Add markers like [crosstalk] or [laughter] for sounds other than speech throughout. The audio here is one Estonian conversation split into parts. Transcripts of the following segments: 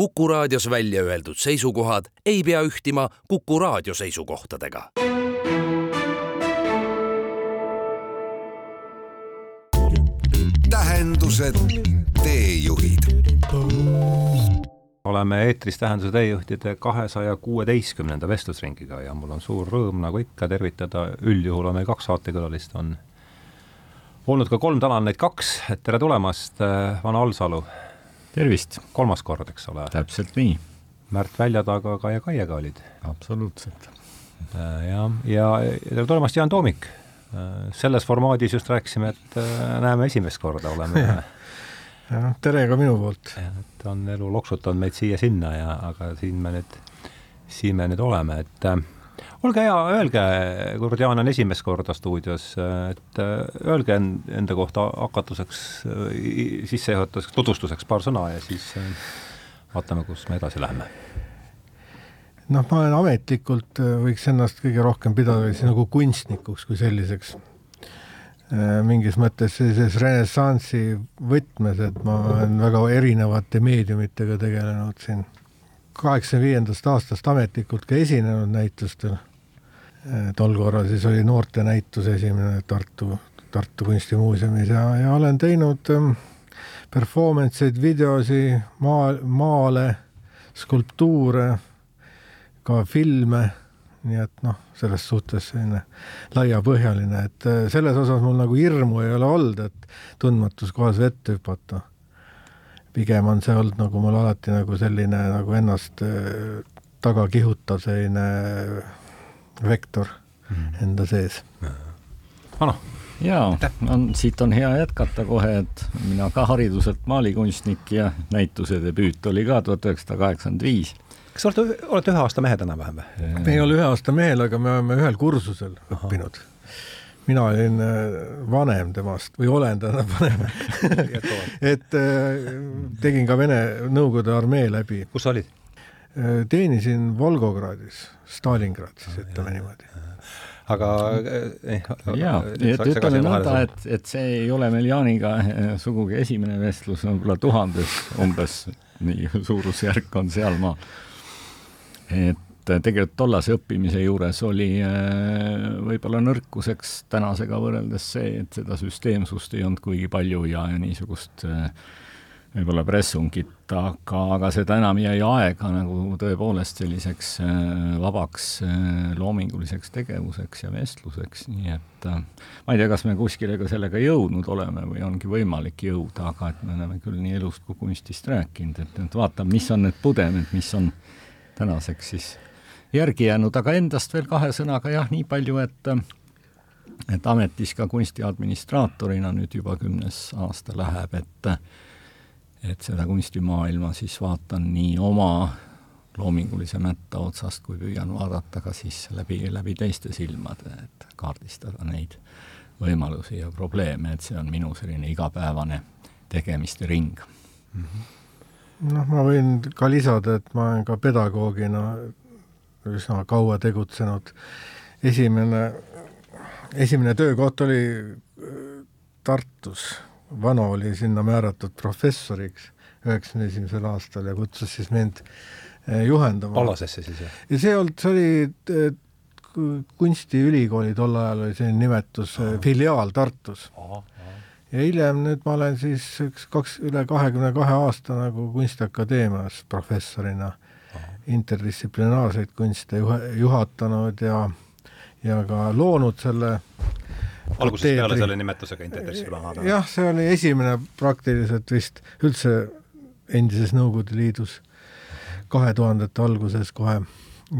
Kuku raadios välja öeldud seisukohad ei pea ühtima Kuku raadio seisukohtadega. tähendused, teejuhid. oleme eetris Tähenduse teejuhtide kahesaja kuueteistkümnenda vestlusringiga ja mul on suur rõõm, nagu ikka, tervitada, üldjuhul on meil kaks saatekülalist, on olnud ka kolm, täna on neid kaks, et tere tulemast, Vana Alsalu. Tervist! kolmas kord, eks ole? täpselt nii. Märt Väljataga, Kaie Kaiega olid. absoluutselt. jah, ja tere tulemast, Jaan Toomik selles formaadis just rääkisime, et äh, näeme esimest korda, oleme [laughs] jah, tere ka minu poolt. et on elu loksutanud meid siia-sinna ja, aga siin me nüüd, siin me nüüd oleme, et äh, olge hea, öelge, kuivõrd Jaan on esimest korda stuudios, et äh, öelge enda kohta hakatuseks, sissejuhatuseks, tutvustuseks paar sõna ja siis vaatame, kus me edasi läheme noh, ma olen ametlikult, äh, võiks ennast kõige rohkem pidada nagu kunstnikuks kui selliseks. Äh, mingis mõttes sellises renessansi võtmes, et ma olen väga erinevate meediumitega tegelenud siin. kaheksakümne viiendast aastast ametlikult ka esinenud näitustel. Äh, tol korral siis oli noortenäitus esimene Tartu, Tartu Kunstimuuseumis ja, ja olen teinud ähm, performance eid, videosi, maa, maale, skulptuure ka filme, nii et noh, selles suhtes selline laiapõhjaline, et äh, selles osas mul nagu hirmu ei ole olnud, et tundmatus kohas vette hüpata. pigem on see olnud nagu mul alati nagu selline nagu ennast äh, taga kihutav selline vektor mm. enda sees. Ano jaa, on, siit on hea jätkata kohe, et mina ka hariduselt maalikunstnik ja näituse debüüt oli ka tuhat üheksasada kaheksakümmend viis kas olete, olete ühe aasta mehed enam-vähem või? me ei ole ühe aasta mehel, aga me oleme ühel kursusel Aha. õppinud. mina olin äh, vanem temast või olen täna vanem [laughs] et äh, tegin ka Vene Nõukogude armee läbi. kus sa olid? Äh, teenisin Volgogradis, Stalingradis, ütleme niimoodi. Aga eh, jaa, et ütleme nõnda, et, et see ei ole meil Jaaniga sugugi esimene vestlus, võib-olla tuhandes umbes, nii suurusjärk on sealmaal et tegelikult tollase õppimise juures oli äh, võib-olla nõrkuseks tänasega võrreldes see, et seda süsteemsust ei olnud kuigi palju ja, ja niisugust äh, võib-olla pressungit, aga, aga seda enam jäi aega nagu tõepoolest selliseks äh, vabaks loominguliseks tegevuseks ja vestluseks, nii et ma ei tea, kas me kuskile ka sellega jõudnud oleme või ongi võimalik jõuda, aga et me oleme küll nii elust kui kunstist rääkinud, et, et vaatame, mis on need pudemed, mis on tänaseks siis järgi jäänud, aga endast veel kahe sõnaga jah, nii palju, et et ametis ka kunstiadministraatorina nüüd juba kümnes aasta läheb, et et seda kunstimaailma siis vaatan nii oma loomingulise mätta otsast, kui püüan vaadata ka siis läbi, läbi teiste silmade, et kaardistada neid võimalusi ja probleeme, et see on minu selline igapäevane tegemiste ring mm. -hmm noh, ma võin ka lisada, et ma olen ka pedagoogina üsna kaua tegutsenud. esimene, esimene töökoht oli äh, Tartus, Vano oli sinna määratud professoriks üheksakümne esimesel aastal ja kutsus siis mind äh, juhendama. Allasesse siis, jah? ja see olnud, see oli äh, kunstiülikooli tol ajal oli selline nimetus, filiaal Tartus ja hiljem nüüd ma olen siis üks kaks, üle kahekümne kahe aasta nagu Kunstiakadeemias professorina interdistsiplinaarseid kunste juha, juhatanud ja, ja ka loonud selle algusest peale selle nimetusega interdistsiplinaarne? jah, see oli esimene praktiliselt vist üldse endises Nõukogude Liidus kahe tuhandete alguses kohe.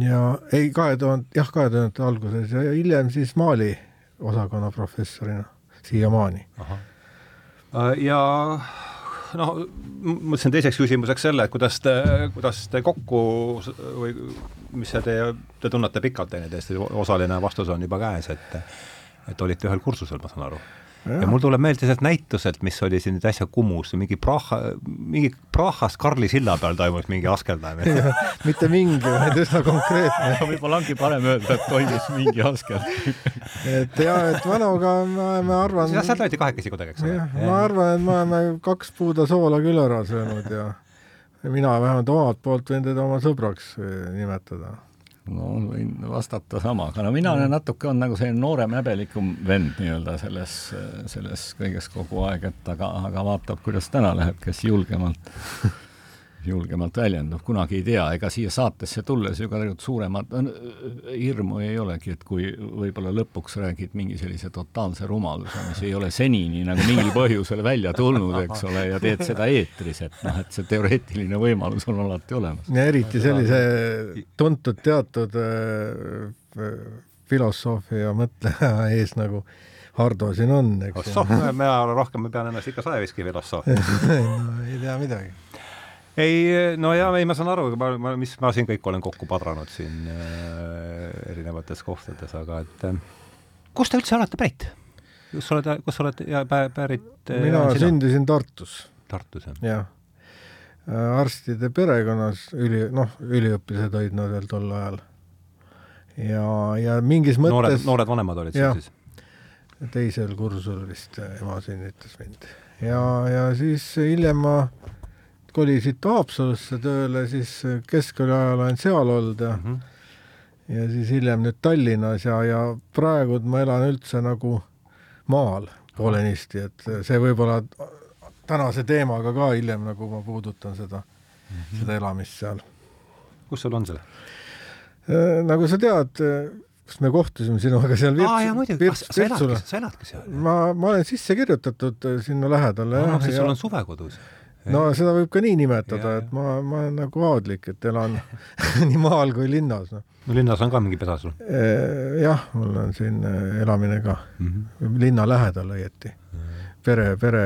Ja ei, kahe tuhande, jah, kahe tuhandete alguses ja hiljem siis Mali osakonna professorina siiamaani. Äh, ja noh, mõtlesin teiseks küsimuseks selle, et kuidas te, kuidas te kokku või mis see teie, te tunnete pikalt teineteist, osaline vastus on juba käes, et et olite ühel kursusel, ma saan aru ja mul tuleb meelde sealt näituselt, mis oli siin nüüd äsja Kumus, mingi Praha, mingi Prahas Karli silla peal toimus mingi askeldamine. mitte mingi, vaid üsna konkreetne. võib-olla ongi parem öelda, et toimus mingi askeldamine et ja, et Vanuga ma, ma arvan. sealt võeti kahekesi kuidagi, eks ole? ma arvan, et me oleme kaks puuda soola küll ära söönud ja mina vähemalt omalt poolt võin teda oma sõbraks äh, nimetada no võin vastata sama, aga no mina olen natuke, on nagu selline noorem häbelikum vend nii-öelda selles, selles kõiges kogu aeg, et aga, aga vaatab, kuidas täna läheb, kes julgemalt [laughs] julgemalt väljendub, kunagi ei tea, ega siia saatesse tulles ju ka tegelikult suuremat hirmu ei olegi, et kui võib-olla lõpuks räägid mingi sellise totaalse rumaluse, mis ei ole senini nagu mingil põhjusel välja tulnud, eks ole, ja teed seda eetris, et noh, et see teoreetiline võimalus on alati olemas. ja eriti sellise tuntud teatud äh, filosoofi ja mõtleja ees nagu Hardo siin on, eks. oh, mina rohkem pean ennast ikka sajaviski filosoof no ei tea midagi ei, no ja ei, ma saan aru, ma, ma, mis ma siin kõik olen kokku padranud siin äh, erinevates kohtades, aga et äh, kust te üldse olete pärit? kus sa oled, kus sa oled ja pärit äh,? mina sündisin Tartus. Tartus, jah? jah äh,. arstide perekonnas üli, noh, üliõpilased olid nad veel tol ajal. ja, ja mingis mõttes noored, noored vanemad olid ja, siis? teisel kursusel vist ema sünnitas mind. ja, ja siis hiljem ma kolisid Haapsalusse tööle, siis keskkooli ajal olen seal olnud ja mm -hmm. ja siis hiljem nüüd Tallinnas ja, ja praegu ma elan üldse nagu maal poolenisti, et see võib-olla tänase teemaga ka hiljem nagu ma puudutan seda mm, -hmm. seda elamist seal. kus sul on see? Äh, nagu sa tead, kas me kohtusime sinuga seal Virtsu, aa jaa muidugi, sa eladki, sa eladki seal? ma, ma olen sisse kirjutatud sinna lähedale. noh, siis sul on suvekodus no seda võib ka nii nimetada, et ma, ma olen nagu aadlik, et elan [laughs] nii maal kui linnas, noh. no linnas on ka mingi pesa sul? jah, mul on siin äh, elamine ka mm, -hmm. linna lähedal õieti. pere, pere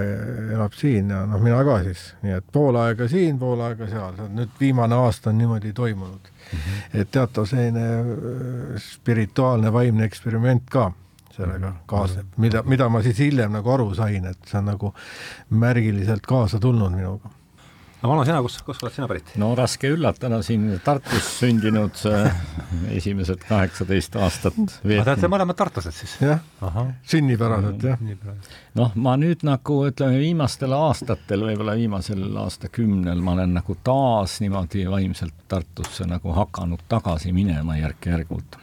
elab siin ja noh, mina ka siis, nii et pool aega siin, pool aega seal, nüüd viimane aasta on niimoodi toimunud mm. -hmm. et teatav selline äh, spirituaalne vaimne eksperiment ka sellega mhm. kaasneb, mida, mida ma siis hiljem nagu aru sain, et see on nagu märgiliselt kaasa tulnud minuga no vana sina, kus, kust oled sina pärit? no raske üllatada, siin Tartus sündinud [laughs] esimesed kaheksateist aastat veetnud. Te olete mõlemad tartlased siis? jah, sünnipäraselt jah. noh, ma nüüd nagu ütleme, viimastel aastatel, võib-olla viimasel aastakümnel ma olen nagu taas niimoodi vaimselt Tartusse nagu hakanud tagasi minema järk-järgult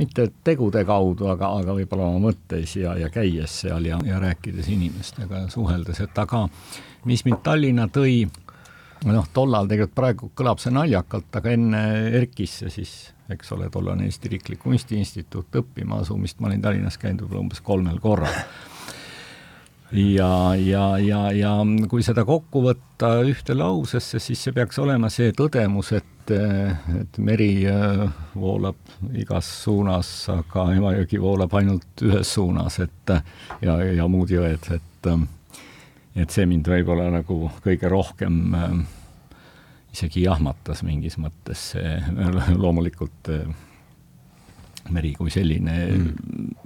mitte tegude kaudu, aga, aga võib-olla oma mõtteis ja, ja käies seal ja, ja rääkides inimestega ja suheldes, et aga mis mind Tallinna tõi, noh, tollal tegelikult praegu kõlab see naljakalt, aga enne ERKisse siis, eks ole, tollane Eesti Riiklik Kunstiinstituut õppima asumist ma olin Tallinnas käinud võib-olla umbes kolmel korral ja, ja, ja, ja kui seda kokku võtta ühte lausesse, siis see peaks olema see tõdemus, et, et meri äh, voolab igas suunas, aga Emajõgi voolab ainult ühes suunas, et ja, ja muud jõed, et et see mind võib-olla nagu kõige rohkem äh, isegi jahmatas mingis mõttes, see loomulikult äh, meri kui selline mm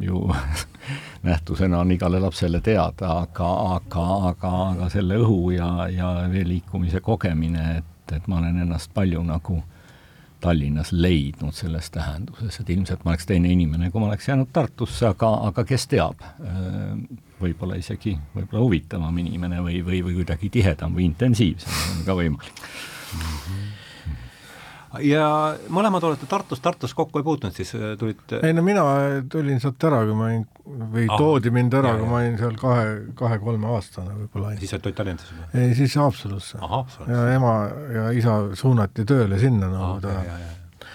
ju [laughs] nähtusena on igale lapsele teada, aga, aga, aga, aga selle õhu ja, ja veeliikumise kogemine, et, et ma olen ennast palju nagu Tallinnas leidnud selles tähenduses, et ilmselt ma oleks teine inimene, kui ma oleks jäänud Tartusse, aga, aga kes teab, võib-olla isegi võib-olla huvitavam inimene või, või, või kuidagi tihedam või intensiivsem, on ka võimalik mm. -hmm ja mõlemad olete Tartus, Tartus kokku ei puutunud, siis äh, tulite? ei no mina tulin sealt ära, kui ma olin, või ah, toodi mind ära, kui ma olin seal kahe, kahe-kolme aastane võib-olla. siis olid Tallinnas juba? ei, siis Haapsalusse. ja ema ja isa suunati tööle sinna nagu ta ja, ja,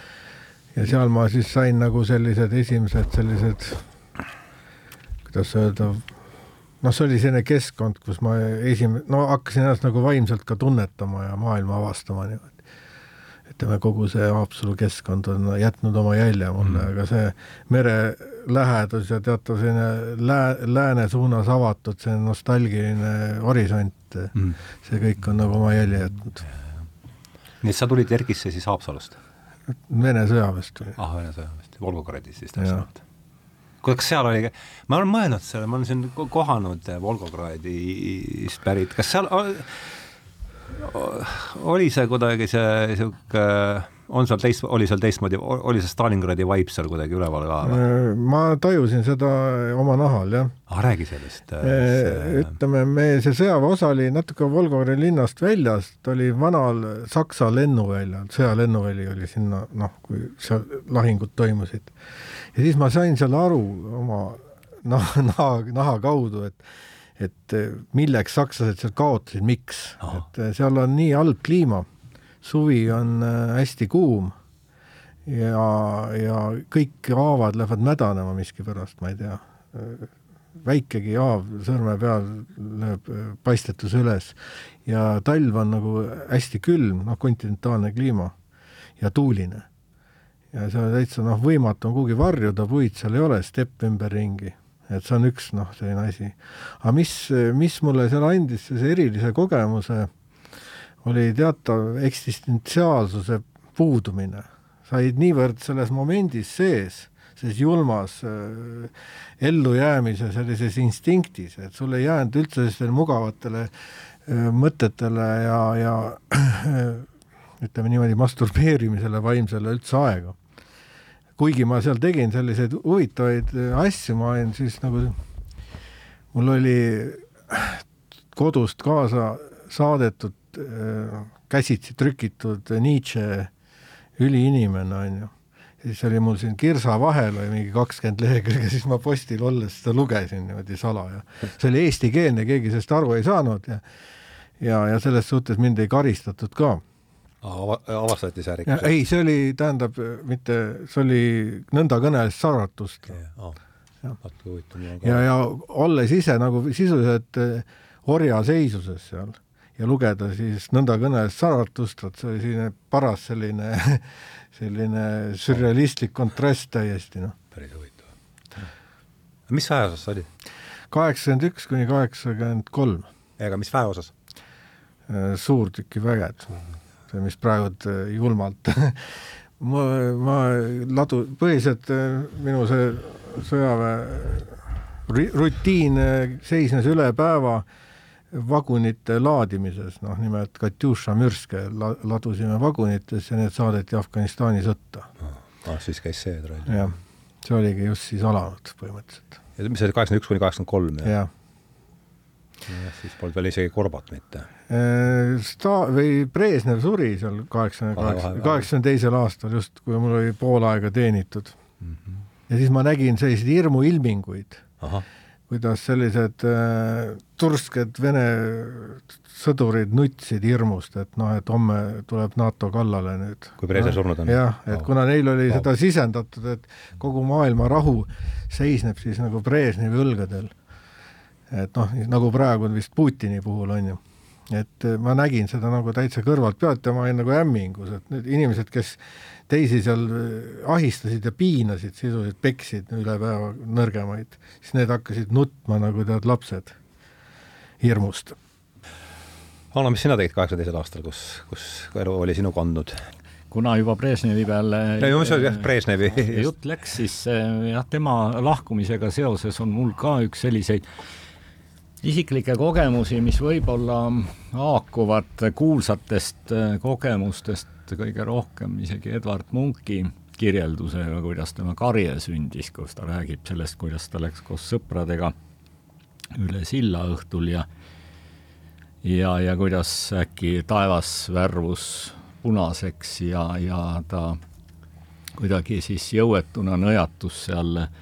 ja seal ma siis sain nagu sellised esimesed sellised, kuidas öelda, noh, see oli selline keskkond, kus ma esim-, no hakkasin ennast nagu vaimselt ka tunnetama ja maailma avastama niimoodi ütleme, kogu see Haapsalu keskkond on jätnud oma jälje mulle mm., aga see mere lähedus ja teatav selline lää-, lääne suunas avatud, see nostalgiline horisont mm., see kõik on nagu oma jälje jätnud. nii et sa tulid Ergisse siis Haapsalust? Vene sõjaväest tulin. ah, Vene sõjaväest, Volgogradis siis täpsemalt kuidas seal oli, ma olen mõelnud selle, ma olen siin kohanud Volgogradist pärit, kas seal oli see kuidagi see niisugune on seal teist, oli seal teistmoodi, oli see Stalingradi vibe seal kuidagi üleval ka või? Ma tajusin seda oma nahal, jah ah,. räägi sellest äh,. äh ütleme, me, see sõjaväeosa oli natuke Volgogori linnast väljas, ta oli vanal Saksa lennuväljal, sõjalennuväli oli sinna, noh, kui seal lahingud toimusid. ja siis ma sain seal aru oma naha, naha, naha kaudu, et et milleks sakslased seal kaotasid, miks, et seal on nii halb kliima suvi on äh, hästi kuum ja, ja kõik haavad lähevad mädanema miskipärast, ma ei tea. väikegi haav sõrme peal lööb paistetus üles ja talv on nagu hästi külm, noh, kontinentaalne kliima ja tuuline. ja see on täitsa noh, võimatu on kuhugi varjuda, puid seal ei ole, stepp ümberringi et see on üks noh, selline asi. aga mis, mis mulle seal andis sellise erilise kogemuse oli teatav eksistentsiaalsuse puudumine, said niivõrd selles momendis sees, selles julmas äh, ellujäämise sellises instinktis, et sul ei jäänud üldse sellistele mugavatele äh, mõtetele ja, ja äh, [clears throat] ütleme niimoodi, masturbeerimisele vaimsele üldse aega. Kuigi ma seal tegin selliseid huvitavaid äh, asju, ma olin siis nagu, mul oli kodust kaasa saadetud Äh, käsitsi trükitud Nietzsche üliinimene, on ju. ja siis oli mul siin kirsa vahel oli mingi kakskümmend lehekülge, siis ma postil olles seda lugesin niimoodi salaja. see oli eestikeelne, keegi sellest aru ei saanud ja ja, ja selles suhtes mind ei karistatud ka avastati see ärikas? ei, see oli, tähendab, mitte, see oli nõnda kõneles Saratust okay.. Oh. ja, ja, ja olles ise nagu sisuliselt orjaseisuses seal ja lugeda siis nõnda kõneles Saratust, vot see oli selline paras selline, [laughs] selline sürrealistlik kontrast täiesti, noh. päris huvitav. mis väeosas sa olid? kaheksakümmend üks kuni kaheksakümmend kolm. ega mis väeosas? Äh, suurtükiväged, see, mis praegu äh, julmalt [laughs] ma, ma ladu, põhiliselt äh, minu see sõjaväe rutiin seisnes üle päeva vagunite laadimises, noh nimelt Katjuša mürske la-, ladusime vagunites ja need saadeti Afganistani sõtta ah,. siis käis see troll? jah, see oligi just siis alanud põhimõtteliselt. ja mis see oli, kaheksakümmend üks kuni kaheksakümmend kolm? jah. Jah, siis polnud veel isegi Korbot mitte. Sta-, või Brežnev suri seal kaheksakümne kaheksa, kaheksakümne teisel aastal just, kui mul oli pool aega teenitud mm. -hmm. ja siis ma nägin selliseid hirmuilminguid kuidas sellised äh, tursked Vene sõdurid nutsid hirmust, et noh, et homme tuleb NATO kallale nüüd. kui Brežnev surnud on? jah, et oh. kuna neil oli oh. seda sisendatud, et kogu maailma rahu seisneb siis nagu Brežnevi õlgadel. Et noh, nagu praegu on vist Putini puhul, on ju et äh, ma nägin seda nagu täitsa kõrvalt pealt ja ma olin nagu hämmingus, et need inimesed, kes teisi seal äh, ahistasid ja piinasid, sisuliselt peksid üle päeva nõrgemaid, siis need hakkasid nutma nagu tead lapsed hirmust. Anna, mis sina tegid kaheksa teisel aastal, kus, kus elu oli sinu kandnud? kuna juba Brežnevi peale ja, jah, Brežnevi jutt läks, siis äh, jah, tema lahkumisega seoses on mul ka üks selliseid isiklikke kogemusi, mis võib-olla haakuvad kuulsatest äh, kogemustest kõige rohkem isegi Edward Munki kirjeldusega, kuidas tema karje sündis, kus ta räägib sellest, kuidas ta läks koos sõpradega üle silla õhtul ja ja, ja kuidas äkki taevas värvus punaseks ja, ja ta kuidagi siis jõuetuna nõjatus seal äh,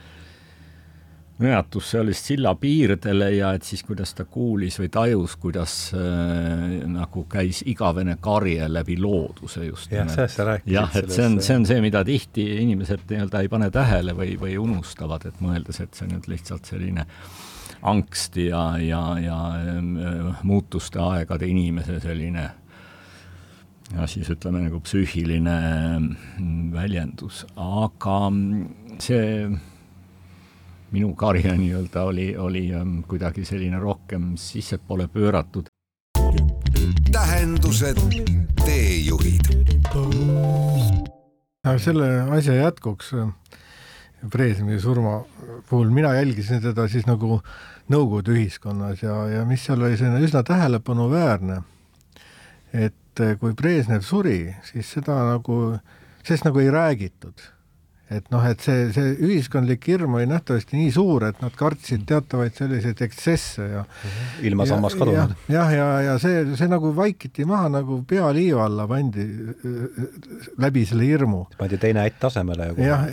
nõjatus sellest silla piirdele ja et siis, kuidas ta kuulis või tajus, kuidas äh, nagu käis igavene karje läbi looduse just. jah, sellest sa rääkisid. jah, et see on, see on see, mida tihti inimesed nii-öelda ei pane tähele või, või unustavad, et mõeldes, et see on nüüd lihtsalt selline angst ja, ja, ja äh, muutuste aegade inimese selline ja siis ütleme nagu psüühiline mm, väljendus, aga see minu karje nii-öelda oli, oli ähm, kuidagi selline rohkem sissepoole pööratud. tähendused, teejuhid. selle asja jätkuks äh, Brežnevi surma puhul mina jälgisin teda siis nagu Nõukogude ühiskonnas ja, ja mis seal oli selline üsna tähelepanuväärne, et kui Brežnev suri, siis seda nagu, sellest nagu ei räägitud et noh, et see, see ühiskondlik hirm oli nähtavasti nii suur, et nad kartsid teatavaid selliseid ekstsesse ja mhm. ilma sammas kadunud. jah, ja, ja, ja see, see nagu vaikiti maha, nagu pea liiva alla pandi läbi selle hirmu. pandi teine ätt asemele ja jah,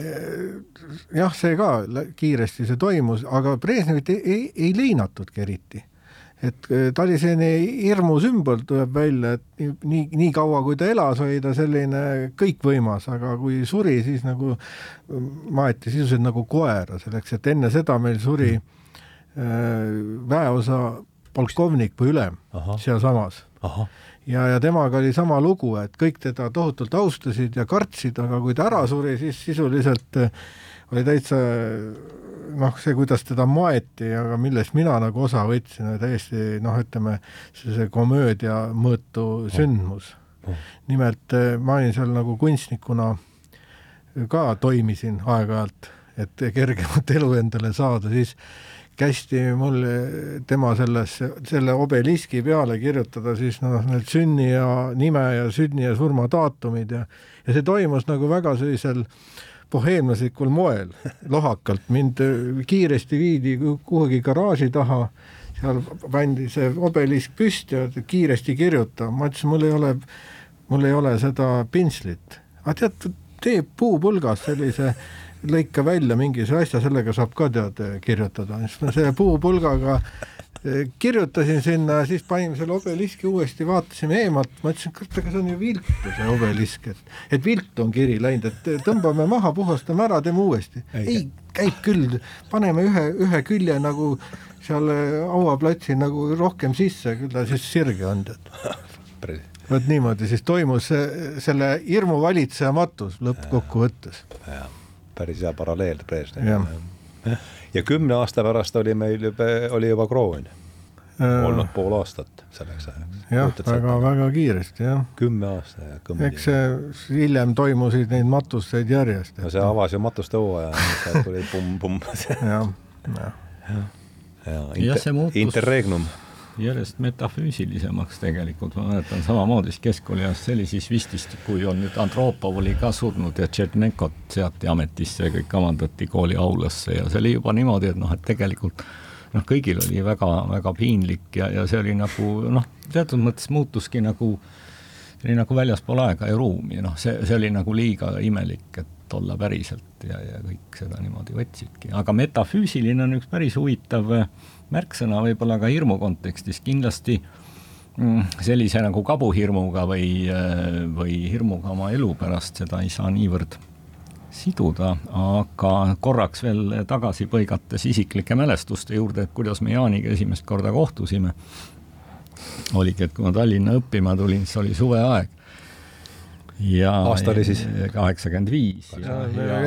jah, see ka kiiresti see toimus, aga Brežnevit ei, ei, ei leinatudki eriti et äh, ta oli selline hirmusümbol, tuleb välja, et nii, nii, kaua, kui ta elas, oli ta selline kõikvõimas, aga kui suri, siis nagu äh, maeti sisuliselt nagu koera, selleks et enne seda meil suri äh, väeosa polkovnik või ülem sealsamas. ja, ja temaga oli sama lugu, et kõik teda tohutult austasid ja kartsid, aga kui ta ära suri, siis sisuliselt äh, oli täitsa noh, see, kuidas teda maeti, aga millest mina nagu osa võtsin, oli täiesti noh, ütleme, see, komöödia mõõtu sündmus. nimelt eh, ma olin seal nagu kunstnikuna ka toimisin aeg-ajalt, et kergemat [laughs] elu endale saada, siis kästi mul tema sellesse, selle obeliski peale kirjutada siis noh, need sünni ja nime ja sünni ja surma daatumid ja ja see toimus nagu väga sellisel äh, boheemlaslikul moel, lohakalt, mind äh, kiiresti viidi kuhugi garaaži taha, seal pandi see obelisk püsti ja kiiresti kirjuta, ma ütlesin, mul ei ole, mul ei ole seda pintslit. aga tead, tee puupulgas sellise lõika välja mingi asja, sellega saab ka tead kirjutada, siis ma selle puupulgaga kirjutasin sinna, siis panime selle obeliski uuesti, vaatasime eemalt, ma ütlesin, kurat, aga see on ju viltu, see obelisk, et, et viltu on kiri läinud, et tõmbame maha, puhastame ära, teeme uuesti. ei, käib küll, paneme ühe, ühe külje nagu seal hauaplatsil nagu rohkem sisse, küll ta siis sirge on, tead. [laughs] vot niimoodi siis toimus selle hirmu valitsejamatus lõppkokkuvõttes. päris hea paralleel Brežneviga ja kümne aasta pärast oli meil juba, oli juba kroon äh, olnud pool aastat selleks ajaks. jah, väga-väga kiiresti, jah. kümme aasta ja kõmm. eks see hiljem toimusid neid matuseid järjest. no see avas ju matuste hooaja, tuli pumm-pumm. [laughs] jah, jah. ja, ja, inter, interregnum järjest metafüüsilisemaks tegelikult, ma mäletan samamoodi keskkooliajast, see oli siis vist, kui on nüüd Andropov oli ka surnud ja Tšernekot seati ametisse ja kõik kavandati kooli aulasse ja see oli juba niimoodi, et noh, et tegelikult noh, kõigil oli väga-väga piinlik ja, ja see oli nagu noh, teatud mõttes muutuski nagu, see oli nagu väljaspool aega ja ruumi, noh, see, see oli nagu liiga imelik, et olla päriselt ja, ja kõik seda niimoodi võtsidki, aga metafüüsiline on üks päris huvitav äh, märksõna võib-olla ka hirmu kontekstis, kindlasti mm, sellise nagu kabuhirmuga või, äh, või hirmuga oma elu pärast, seda ei saa niivõrd siduda, aga korraks veel tagasi põigates isiklike mälestuste juurde, et kuidas me Jaaniga esimest korda kohtusime, oligi, et kui ma Tallinna õppima tulin, siis oli suveaeg ja aasta oli siis? kaheksakümmend viis.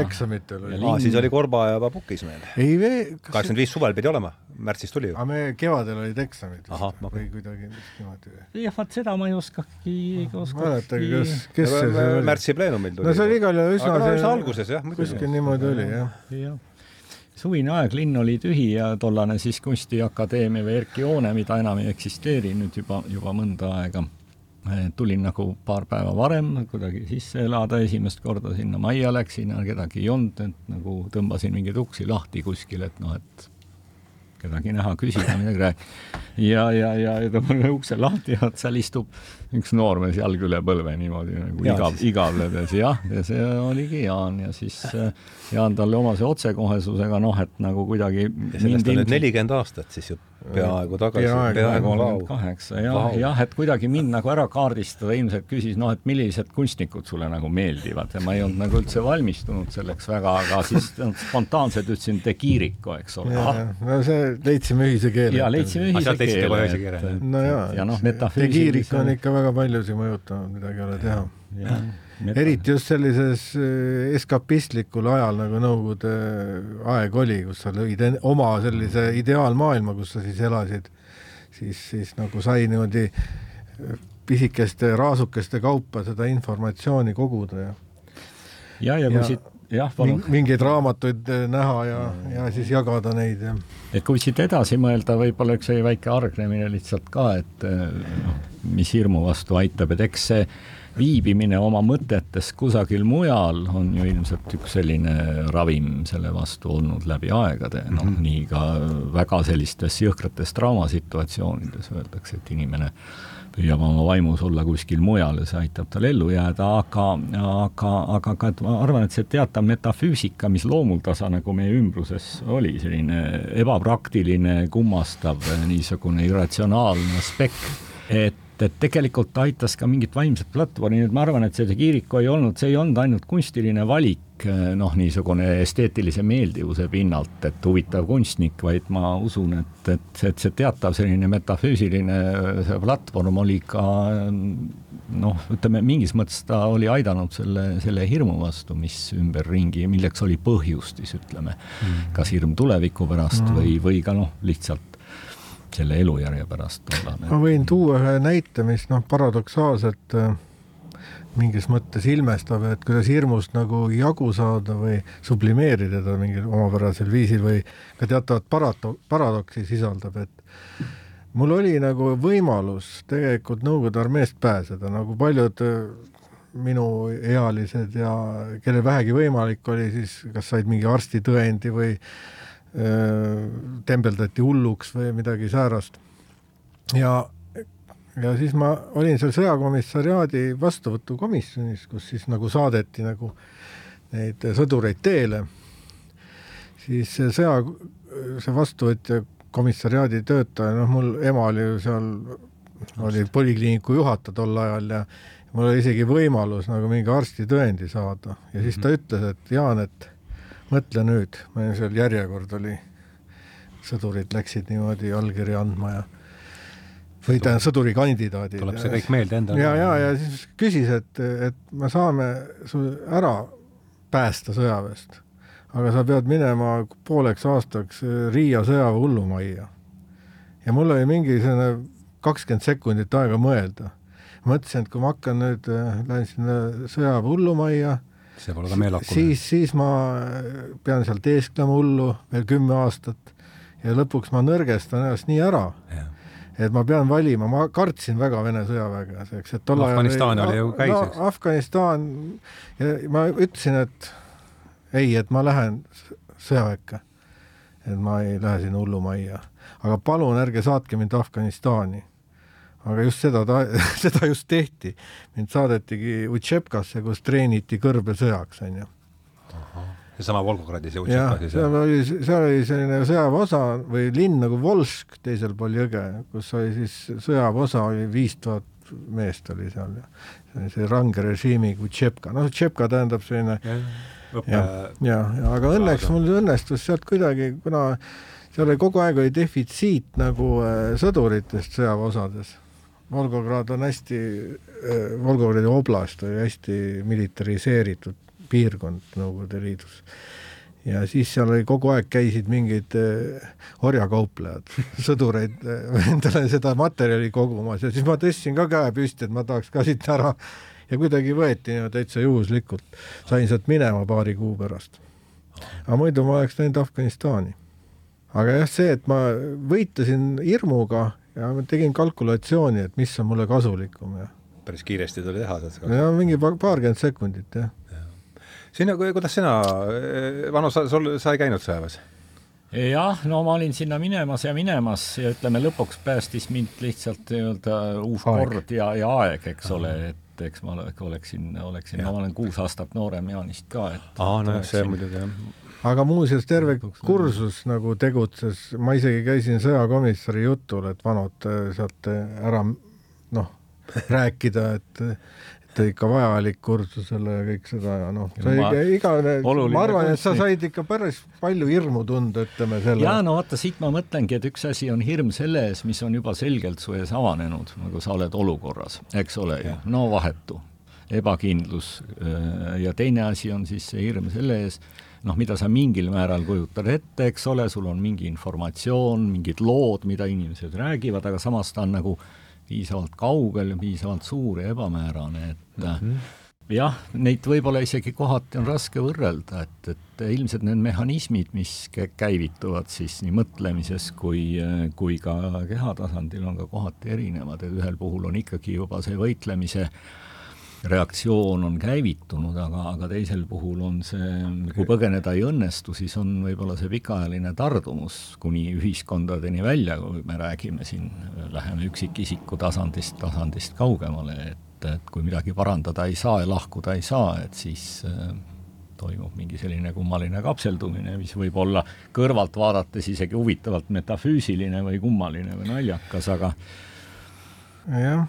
eksamitel oli. aa, siis oli Korba juba pukis meil. ei vee. kaheksakümmend viis suvel pidi olema, märtsis tuli ju. aga me kevadel olid eksamid Aha, ma... või kuidagi niimoodi. jah, vaat seda ma ei oskagi, ei oskagi. mäletage, kas, kes see oli? märtsi pleenumil tuli. no see oli igal juhul üsna. aga üsna alguses jah. kuskil niimoodi oli jah. jah suvine aeg, linn oli tühi ja tollane siis Kunstiakadeemia või Erki hoone, mida enam ei eksisteeri nüüd juba, juba mõnda aega tulin nagu paar päeva varem kuidagi sisse elada, esimest korda sinna majja läksin, kedagi ei olnud, et nagu tõmbasin mingeid uksi lahti kuskil, et noh, et kedagi näha, küsida, midagi rääkida. ja, ja, ja, ja tõmban ukse lahti ja seal istub üks noormees jalg üle põlve niimoodi nagu Jaan igav, igavledes, jah, ja see oligi Jaan ja siis äh, Jaan talle omase otsekohesusega, noh, et nagu kuidagi ja sellest on nüüd nelikümmend aastat siis ju peaaegu tagasi. peaaegu kolmkümmend kaheksa, jah, jah, et kuidagi mind nagu ära kaardistada, ilmselt küsis, noh, et millised kunstnikud sulle nagu meeldivad ja ma ei olnud nagu üldse valmistunud selleks väga, aga siis [laughs] spontaanselt ütlesin De Chirico, eks ole. no see, leidsime ühise keele. jaa, leidsime ühise keele. no jaa, ja noh, De Chirico on ikka väga paljusid mõjutanud, midagi ei ole teha eriti just sellises äh, eskapistlikul ajal, nagu Nõukogude aeg oli, kus sa lõid oma sellise ideaalmaailma, kus sa siis elasid, siis, siis nagu sai niimoodi äh, pisikeste raasukeste kaupa seda informatsiooni koguda ja ja, ja kui ja... siit jah, mingeid raamatuid äh, näha ja, ja siis jagada neid ja. et kui siit edasi mõelda, võib-olla üks väike argnemine lihtsalt ka, et äh, noh, mis hirmu vastu aitab, et eks see viibimine oma mõtetes kusagil mujal on ju ilmselt üks selline ravim selle vastu olnud läbi aegade, noh mm -hmm. nii ka väga sellistes jõhkrates traumasituatsioonides öeldakse, et inimene püüab oma vaimus olla kuskil mujal ja see aitab tal ellu jääda, aga, aga, aga ka, ma arvan, et see teatav metafüüsika, mis loomuldasa nagu meie ümbruses oli, selline ebapraktiline, kummastav, niisugune irratsionaalne aspekt, et et tegelikult aitas ka mingit vaimset platvormi, nii et ma arvan, et see Kiiriku ei olnud, see ei olnud ainult kunstiline valik, noh, niisugune esteetilise meeldivuse pinnalt, et huvitav kunstnik, vaid ma usun, et, et, et see teatav selline metafüüsiline see platvorm oli ka noh, ütleme mingis mõttes ta oli aidanud selle, selle hirmu vastu, mis ümberringi, milleks oli põhjust siis ütleme mm., kas hirm tuleviku pärast mm. või, või ka noh, lihtsalt selle elujärje pärast tollane. ma võin tuua ühe näite, mis noh, paradoksaalselt äh, mingis mõttes ilmestab, et kuidas hirmust nagu jagu saada või sublimeerida ta mingil omapärasel viisil või ka teatavat parato-, paradoksi sisaldab, et mul oli nagu võimalus tegelikult Nõukogude armeest pääseda, nagu paljud äh, minuealised ja kellel vähegi võimalik oli, siis kas said mingi arstitõendi või tembeldati hulluks või midagi säärast. ja, ja siis ma olin seal sõjakomissariaadi vastuvõtukomisjonis, kus siis nagu saadeti nagu neid sõdureid teele, siis see sõja, see vastuvõtja komissariaadi töötaja, noh, mul ema oli ju seal, oli polikliiniku juhataja tol ajal ja mul oli isegi võimalus nagu mingi arstitõendi saada ja siis ta mhm. ütles, et Jaan, et mõtle nüüd, meil seal järjekord oli, sõdurid läksid niimoodi allkirja andma ja või tähendab sõdurikandidaadid. tuleb see kõik meelde endale. ja, ja, ja siis küsis, et, et me saame su ära päästa sõjaväest, aga sa pead minema pooleks aastaks Riia sõjaväe hullumajja. ja mul oli mingi selline kakskümmend sekundit aega mõelda. mõtlesin, et kui ma hakkan nüüd, lähen sinna sõjaväe hullumajja see pole ka meelakune. siis, siis ma pean seal teesklema hullu veel kümme aastat ja lõpuks ma nõrgestan ennast nii ära, et ma pean valima, ma kartsin väga Vene sõjaväge, eks, et tol ajal Afganistan oli ju käis, eks no,? Afganistan, ja ma ütlesin, et ei, et ma lähen sõjaväkke. et ma ei lähe sinna hullumajja, aga palun ärge saatke mind Afganistani aga just seda ta, [laughs] seda just tehti. mind saadetigi Utšepkasse, kus treeniti kõrbesõjaks, onju. seesama Volgogradi see Utšepka siis? seal oli, seal oli selline sõjaväeosa või linn nagu Volsk teisel pool jõge, kus oli siis sõjaväeosa oli viis tuhat meest oli seal ja see oli see range režiimiga Utšepka, noh, Utšepka tähendab selline ja, ja, ja, ja aga õnneks mul õnnestus sealt kuidagi, kuna seal oli kogu aeg oli defitsiit nagu äh, sõduritest sõjaväeosades Volgograd on hästi, äh, Volgogradi oblast oli hästi militariseeritud piirkond Nõukogude Liidus. ja siis seal oli kogu aeg käisid mingid äh, orjakauplejad, [laughs] sõdureid äh, endale seda materjali kogumas ja siis ma tõstsin ka käe püsti, et ma tahaks ka siit ära ja kuidagi võeti no, täitsa juhuslikult, sain sealt minema paari kuu pärast. aga muidu ma oleks läinud Afganistani. aga jah, see, et ma võitlesin hirmuga ja ma tegin kalkulatsiooni, et mis on mulle kasulikum ja päris kiiresti tuli teha seda? ja mingi paarkümmend sekundit, jah. Ja.. sina, kuidas sina, Vano, sa, sul, sa ei käinud sõjaväes? jah, no ma olin sinna minemas ja minemas ja ütleme, lõpuks päästis mind lihtsalt nii-öelda uus aeg. kord ja, ja aeg, eks ole, et eks ma oleksin, oleksin, no ma olen kuus aastat noorem Jaanist ka, et aa, nojah, see muidugi jah aga muuseas, terve kursus nagu tegutses, ma isegi käisin sõjakomissari jutul, et vanad äh, saate ära noh, [laughs] rääkida, et et ikka vajalik kursusele ja kõik seda ja noh, sa igavene, ma arvan, et sa said ikka päris palju hirmu tunda, ütleme selle. jaa, no vaata, siit ma mõtlengi, et üks asi on hirm selle ees, mis on juba selgelt su ees avanenud, nagu sa oled olukorras, eks ole ju, no vahetu, ebakindlus äh, ja teine asi on siis see hirm selle ees, noh, mida sa mingil määral kujutad ette, eks ole, sul on mingi informatsioon, mingid lood, mida inimesed räägivad, aga samas ta on nagu piisavalt kaugel ja piisavalt suur ja ebamäärane, et mm -hmm. jah, neid võib-olla isegi kohati on raske võrrelda, et, et ilmselt need mehhanismid, mis käivituvad siis nii mõtlemises kui, kui ka keha tasandil, on ka kohati erinevad, et ühel puhul on ikkagi juba see võitlemise reaktsioon on käivitunud, aga, aga teisel puhul on see, kui põgeneda ei õnnestu, siis on võib-olla see pikaajaline tardumus kuni ühiskondadeni välja, kui me räägime siin, läheme üksikisiku tasandist, tasandist kaugemale, et et, kui midagi parandada ei saa ja lahkuda ei saa, et siis äh, toimub mingi selline kummaline kapseldumine, mis võib olla kõrvalt vaadates isegi huvitavalt metafüüsiline või kummaline või naljakas, aga jah,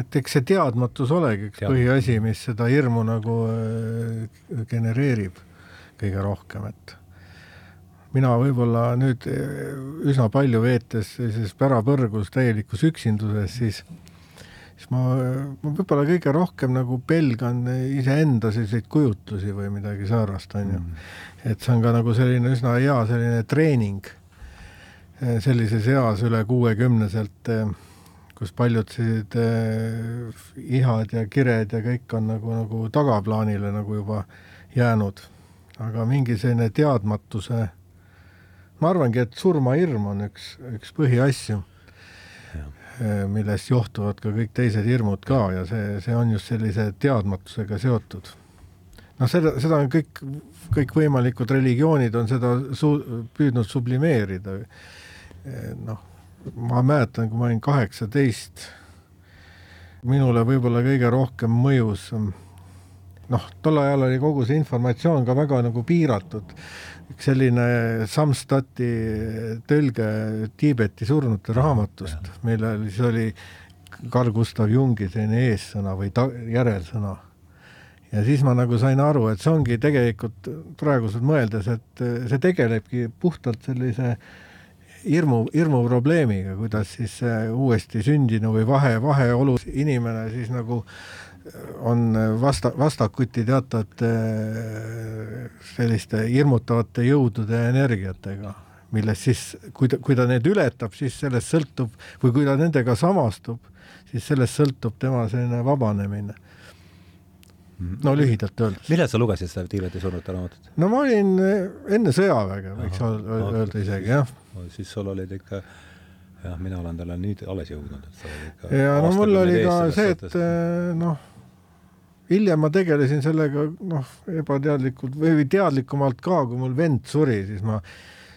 et eks see teadmatus olegi üks põhiasi, mis seda hirmu nagu äh, genereerib kõige rohkem, et mina võib-olla nüüd äh, üsna palju veetes sellises pärapõrgus täielikus üksinduses, siis siis ma, ma võib-olla kõige rohkem nagu pelgan iseenda selliseid kujutlusi või midagi säärast, on ju. Mm.. et see on ka nagu selline üsna hea selline treening eh, sellises eas üle kuuekümneselt, kus paljud sellised eh, ihad ja kired ja kõik on nagu, nagu tagaplaanile nagu juba jäänud. aga mingi selline teadmatuse, ma arvangi, et surmahirm on üks, üks põhiasju Eh, millest johtuvad ka kõik teised hirmud ka ja see, see on just sellise teadmatusega seotud. noh, seda, seda on kõik, kõikvõimalikud religioonid on seda su-, püüdnud sublimeerida. Eh, noh, ma mäletan, kui ma olin kaheksateist, minule võib-olla kõige rohkem mõjus noh, tol ajal oli kogu see informatsioon ka väga nagu piiratud üks selline Samstati tõlge Tiibeti surnute raamatust, millel siis oli Carl Gustav Jungi selline eessõna või ta-, järelsõna. ja siis ma nagu sain aru, et see ongi tegelikult praeguselt mõeldes, et see tegelebki puhtalt sellise hirmu, hirmuprobleemiga, kuidas siis uuesti sündinu või vahe, vaheolus inimene siis nagu äh, on vasta, vastakuti teatavate selliste hirmutavate jõudude ja energiatega, millest siis, kui ta, kui ta need ületab, siis sellest sõltub, või kui ta nendega samastub, siis sellest sõltub tema selline vabanemine. no lühidalt öeldes. millal sa lugesid seda Tiibeti surnute raamatut? no ma olin enne sõjaväge, võiks Aha, öelda isegi, jah. Siis sul olid ikka jah, mina olen talle nüüd alles jõudnud, et sa oled ikka ja no mul oli ka see, et noh, hiljem ma tegelesin sellega noh, ebateadlikult või teadlikumalt ka, kui mul vend suri, siis ma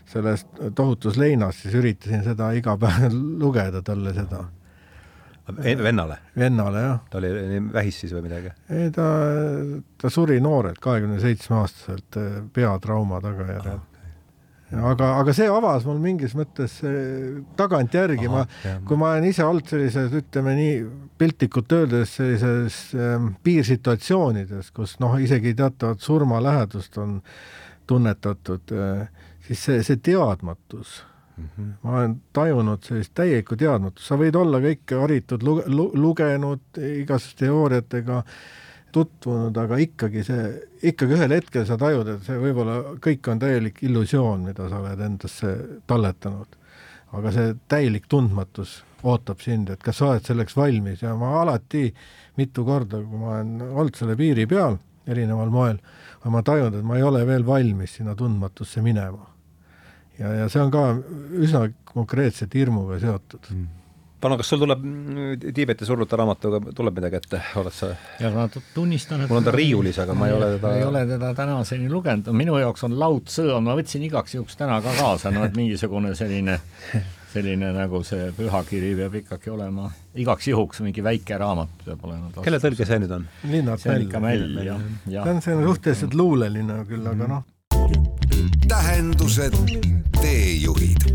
selles tohutus leinas siis üritasin seda iga päev [laughs] lugeda talle seda. vennale? vennale, jah. ta oli vähis siis või midagi? ei, ta, ta suri noorelt, kahekümne seitsme aastaselt peatrauma tagajärjel aga, aga see avas mul mingis mõttes tagantjärgi, ma, kui ma olen ise olnud sellises, ütleme nii piltlikult öeldes sellises ähm, piirsituatsioonides, kus noh, isegi teatavat surmalähedust on tunnetatud äh,, siis see, see teadmatus. Mm, -hmm. ma olen tajunud sellist täielikku teadmatust, sa võid olla kõike haritud luge, lu, lugenud igasuguste teooriatega äh, tutvunud, aga ikkagi see, ikkagi ühel hetkel sa tajud, et see võib-olla kõik on täielik illusioon, mida sa oled endasse talletanud. aga see täielik tundmatus ootab sind, et kas sa oled selleks valmis ja ma alati mitu korda, kui ma olen olnud selle piiri peal erineval moel, olen ma tajunud, et ma ei ole veel valmis sinna tundmatusse minema. ja, ja see on ka üsna konkreetselt hirmuga seotud mm palun, kas sul tuleb mm, Tiibeti surnute raamatuga, tuleb midagi ette, oled sa? ja ma tunnistan, et mul on ta riiulis, aga ma ei ole teda ei ole teda tänaseni lugenud, minu jaoks on Lao-Tzu, ma võtsin igaks juhuks täna ka kaasa, no et mingisugune selline selline nagu see pühakiri peab ikkagi olema, igaks juhuks mingi väike raamat peab olema. kelle tõlge see nüüd on? Linnart see on ikka Mäll, see on selline suhteliselt luuleline küll, aga noh. tähendused, teejuhid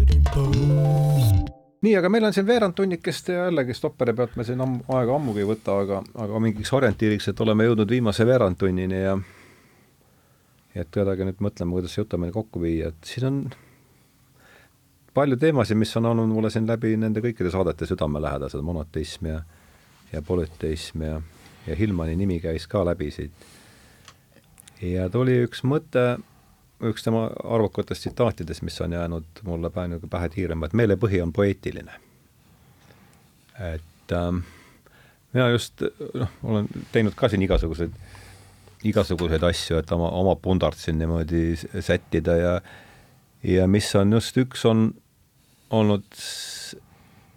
nii, aga meil on siin veerand tunnikest ja jällegi stopperi pealt me siin amm, aega ammugi ei võta, aga, aga mingiks orientiiriks, et oleme jõudnud viimase veerandtunnini ja et kuidagi nüüd mõtleme, kuidas see jutt meil kokku viia, et siin on palju teemasid, mis on olnud mulle siin läbi nende kõikide saadete südamelähedased, monoteism ja ja polüteism ja, ja Hillmani nimi käis ka läbi siit. ja tuli üks mõte üks tema arvukatest tsitaatidest, mis on jäänud mulle pähe, pähe tiirama, et meelepõhi on poeetiline. et ähm, mina just noh, olen teinud ka siin igasuguseid, igasuguseid asju, et oma, oma pundart siin niimoodi sättida ja ja mis on just üks on olnud,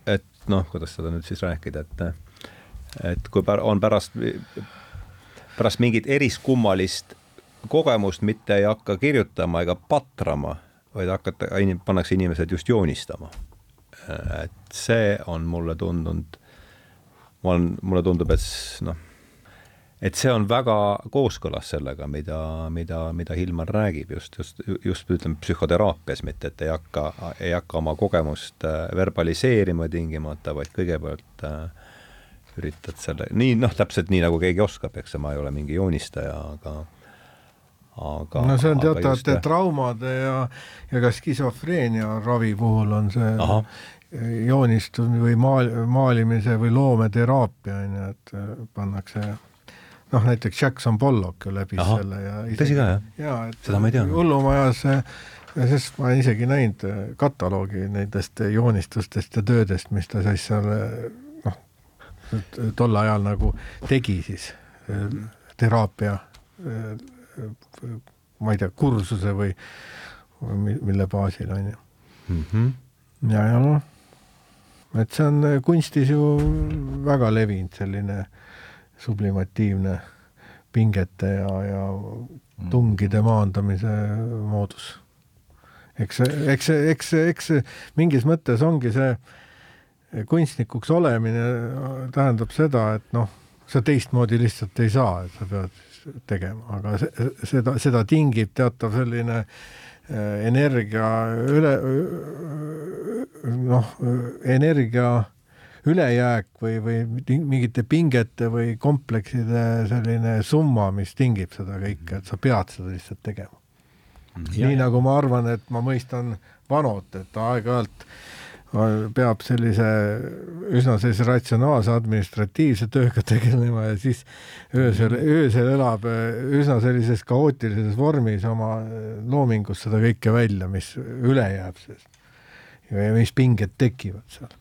et noh, kuidas seda nüüd siis rääkida, et et kui pär, on pärast, pärast mingit eriskummalist kogemust mitte ei hakka kirjutama ega patrama, vaid hakata, pannakse inimesed just joonistama. et see on mulle tundunud, ma olen, mulle tundub, et noh, et see on väga kooskõlas sellega, mida, mida, mida Hilmar räägib just, just, just ütleme psühhoteraapias, mitte et ei hakka, ei hakka oma kogemust äh, verbaliseerima tingimata, vaid kõigepealt äh, üritad selle, nii noh, täpselt nii nagu keegi oskab, eks ma ei ole mingi joonistaja, aga aga no see on teatavate traumade ja, ja ka skisofreenia ravi puhul on see Aha. joonistumine või maal, maalimise või loometeraapia on ju, et äh, pannakse noh, näiteks Jackson Pollock ju läbis Aha. selle ja tõsi ka, jah? jaa, et seda ma ei teadnud. hullumajas sest ma olen isegi näinud äh, kataloogi nendest joonistustest ja töödest, mis ta siis seal noh, tol ajal nagu tegi siis äh, teraapia ma ei tea, kursuse või, või mille baasil, on ju mm. -hmm. ja, ja noh, et see on kunstis ju väga levinud selline sublimatiivne pingete ja, ja tungide maandamise moodus. eks see, eks see, eks see, eks see mingis mõttes ongi see kunstnikuks olemine tähendab seda, et noh, sa teistmoodi lihtsalt ei saa, et sa pead tegema, aga see, seda, seda tingib teatav selline äh, energia üle, noh, energia ülejääk või, või mingite pingete või komplekside selline summa, mis tingib seda kõike, et sa pead seda lihtsalt tegema. nii ja, nagu ma arvan, et ma mõistan Vanot, et aeg-ajalt äh, peab sellise üsna sellise ratsionaalse administratiivse tööga tegelema ja siis öösel, öösel elab äh, üsna sellises kaootilises vormis oma äh, loomingus seda kõike välja, mis üle jääb sellest ja mis pinged tekivad seal.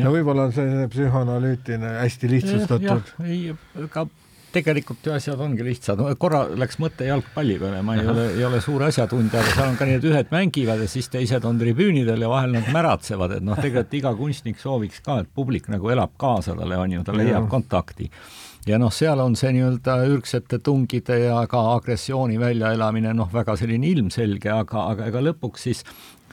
no võib-olla on see psühhoanalüütiline hästi lihtsustatud. ei, ega tegelikult ju asjad ongi lihtsad, korra läks mõte jalgpalli peale, ma ei ole, ei ole suur asjatundja, aga seal on ka nii, et ühed mängivad ja siis teised on tribüünidel ja vahel nad märatsevad, et noh, tegelikult iga kunstnik sooviks ka, et publik nagu elab kaasa talle, on ju, ta leiab kontakti. Ja noh, seal on see nii-öelda ürgsete tungide ja ka agressiooni väljaelamine noh, väga selline ilmselge, aga, aga ega lõpuks siis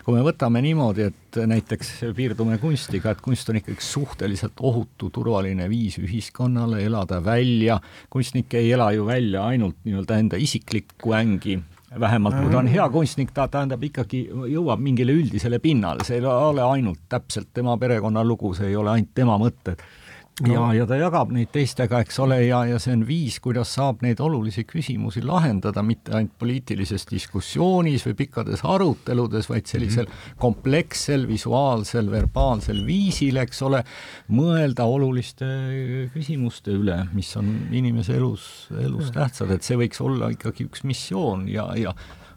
kui me võtame niimoodi, et näiteks piirdume kunstiga, et kunst on ikkagi suhteliselt ohutu, turvaline viis ühiskonnale elada välja, kunstnik ei ela ju välja ainult nii-öelda enda isiklikku ängi, vähemalt kui ta on hea kunstnik, ta tähendab ikkagi jõuab mingile üldisele pinnale, see ei ole ainult täpselt tema perekonnalugu, see ei ole ainult tema mõtted no. ja, ja ta jagab neid teistega, eks ole, ja, ja see on viis, kuidas saab neid olulisi küsimusi lahendada, mitte ainult poliitilises diskussioonis või pikkades aruteludes, vaid sellisel mm -hmm. komplekssel, visuaalsel, verbaalsel viisil, eks ole, mõelda oluliste küsimuste üle, mis on inimese elus, elus tähtsad, et see võiks olla ikkagi üks missioon ja, ja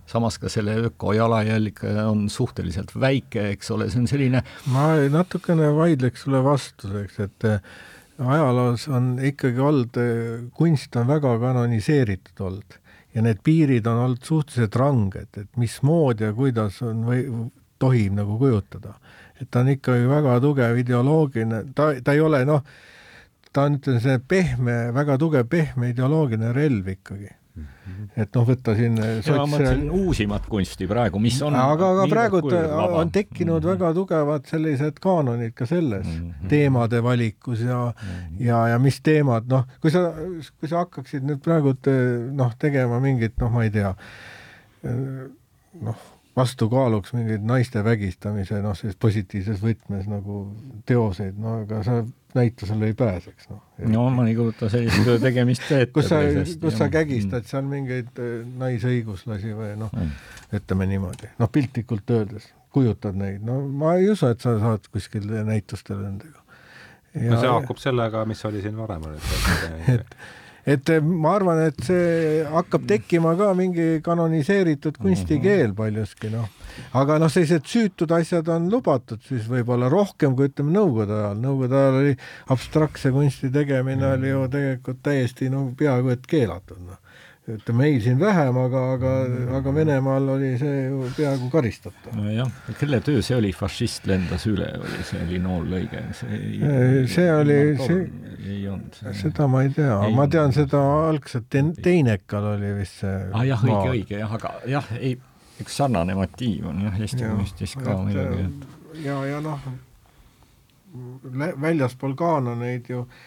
samas ka selle ökojalajälg on suhteliselt väike, eks ole, see on selline ma natukene vaidleks sulle vastu, eks, et äh, ajaloos on ikkagi olnud, äh, kunst on väga kanoniseeritud olnud ja need piirid on olnud suhteliselt ranged, et mismoodi ja kuidas on või tohib nagu kujutada. et ta on ikkagi väga tugev ideoloogiline, ta, ta ei ole noh, ta on, ütleme, see pehme, väga tugev pehme ideoloogiline relv ikkagi. Et noh, võtta siin sots... ma mõtlesin uusimat kunsti praegu, mis on aga, aga praegu on tekkinud mm -hmm. väga tugevad sellised kaanonid ka selles mm -hmm. teemade valikus ja mm, -hmm. ja, ja mis teemad, noh, kui sa, kui sa hakkaksid nüüd praegu noh, tegema mingit, noh, ma ei tea, noh, vastukaaluks mingeid naiste vägistamise, noh, selles positiivses võtmes nagu teoseid, no aga sa näitusele ei pääseks, noh. no ma ei kujuta sellist [laughs] tegemist ette. kus sa, kus sa kägistad mm. seal mingeid äh, naisõiguslasi või noh mm., ütleme niimoodi, noh piltlikult öeldes, kujutad neid, no ma ei usu, et sa saad kuskil näitustel nendega. no see haakub sellega, mis oli siin varem. et, [laughs] et eh, ma arvan, et see hakkab tekkima ka mingi kanoniseeritud kunstikeel mhm. paljuski noh, aga noh, sellised süütud asjad on lubatud siis võib-olla rohkem kui ütleme Nõukogude ajal, Nõukogude ajal oli abstraktse kunsti tegemine oli ju tegelikult täiesti no peaaegu et keelatud noh ütleme meil siin vähem, aga, aga, aga Venemaal oli see ju peaaegu karistatav. nojah, kelle töö see oli, fašist lendas üle, oli see linoollõige, see ei see oli, see ei olnud seda ma ei tea, ma tean seda algselt ten, Teinekal oli vist see ah jah, õige, õige jah, aga jah, ei, üks sarnane motiiv on jah, Eesti kunstis ka muidugi, et ja, ja noh, väljaspool kaanoneid ju äh,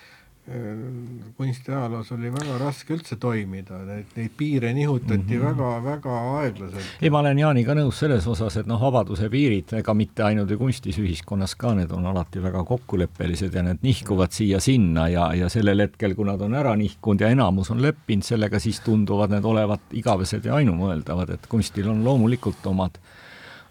kunstiajaloos oli väga raske üldse toimida, et neid piire nihutati väga-väga mm -hmm. aeglaselt. ei, ma olen Jaaniga nõus selles osas, et noh, vabaduse piirid, ega mitte ainult ju kunstis, ühiskonnas ka, need on alati väga kokkuleppelised ja need nihkuvad siia-sinna ja, ja sellel hetkel, kui nad on ära nihkunud ja enamus on leppinud sellega, siis tunduvad need olevat igavesed ja ainumõeldavad, et kunstil on loomulikult omad,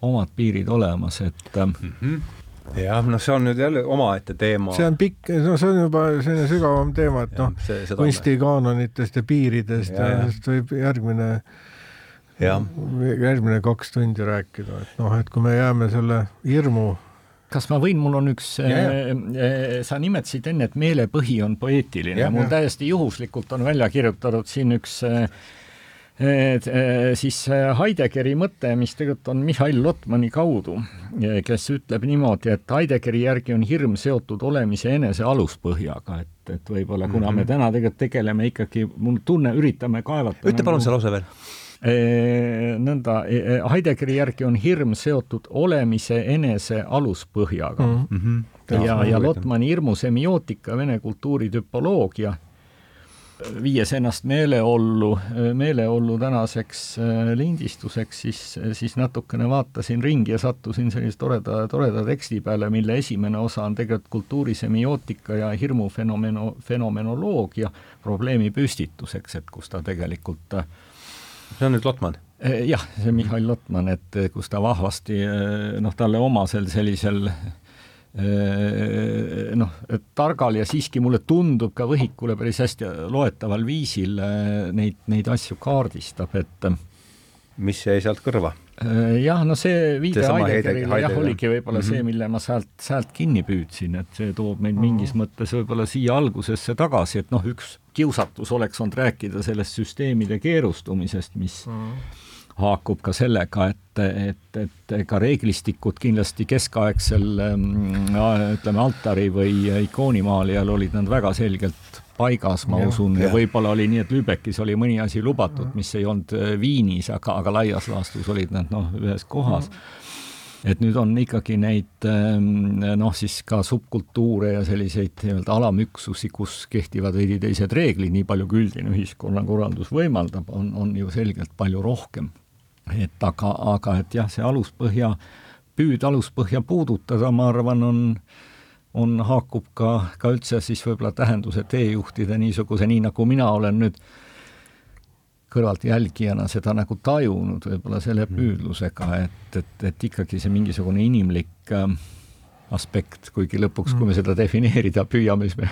omad piirid olemas, et mm -hmm jah, noh, see on nüüd jälle omaette teema. see on pikk, no see on juba selline sügavam teema, et noh, kunstikaanonitest ja piiridest ja, ja sellest võib järgmine ja. järgmine kaks tundi rääkida, et noh, et kui me jääme selle hirmu kas ma võin, mul on üks, äh, äh, sa nimetasid enne, et meelepõhi on poeetiline, mul täiesti juhuslikult on välja kirjutatud siin üks äh, siis Heideggeri mõte, mis tegelikult on Mihhail Lotmani kaudu, eh, kes ütleb niimoodi, et Heideggeri järgi on hirm seotud olemise enese aluspõhjaga, et, et võib-olla mm -hmm. kuna me mhm. täna tegelikult tegeleme ikkagi, mul tunne, üritame kaevata ütle palun see lause veel e,. nõnda e,, Heideggeri järgi on hirm seotud olemise enese aluspõhjaga mm. -hmm. ja, ja Lotmani hirmusemiootika, vene kultuuri tüpoloogia viies ennast meeleollu, meeleollu tänaseks äh, lindistuseks, siis, siis natukene vaatasin ringi ja sattusin sellise toreda, toreda teksti peale, mille esimene osa on tegelikult kultuurisiemiootika ja hirmufenomeno, fenomenoloogia probleemi püstituseks, et kus ta tegelikult äh, see on nüüd Lotman? Äh, jah, see Mihhail Lotman, et kus ta vahvasti noh, talle omasel sellisel Äh, noh, targal ja siiski mulle tundub ka võhikule päris hästi loetaval viisil äh, neid, neid asju kaardistab, et mis jäi sealt kõrva? Äh, jah, no see viide Heideggerile jah, oligi võib-olla mm -hmm. see, mhm. mille ma sealt, sealt kinni püüdsin, et see toob meid mingis mm -hmm. mõttes võib-olla siia algusesse tagasi, et noh, üks kiusatus oleks olnud rääkida sellest süsteemide keerustumisest, mis mm -hmm haakub ka sellega, et, et, et ka reeglistikud kindlasti keskaegsel mm, ütleme, altari või ikoonimaalijal olid nad väga selgelt paigas, ma ja, usun, ja võib-olla oli nii, et Lübeckis oli mõni asi lubatud, mis ei olnud äh, Viinis, aga, aga laias laastus olid nad noh, ühes kohas. Et nüüd on ikkagi neid ähm, noh, siis ka subkultuure ja selliseid nii-öelda alamüksusi, kus kehtivad veidi teised reeglid, nii palju kui üldine ühiskonnakorraldus võimaldab, on, on ju selgelt palju rohkem et aga, aga et jah, see aluspõhja, püüd aluspõhja puudutada, ma arvan, on on, haakub ka, ka üldse siis võib-olla tähenduse teejuhtide niisuguse, nii nagu mina olen nüüd kõrvalt jälgijana seda nagu tajunud võib-olla selle püüdlusega, et, et, et ikkagi see mingisugune inimlik äh, aspekt, kuigi lõpuks, kui me mm. seda defineerida püüame, siis me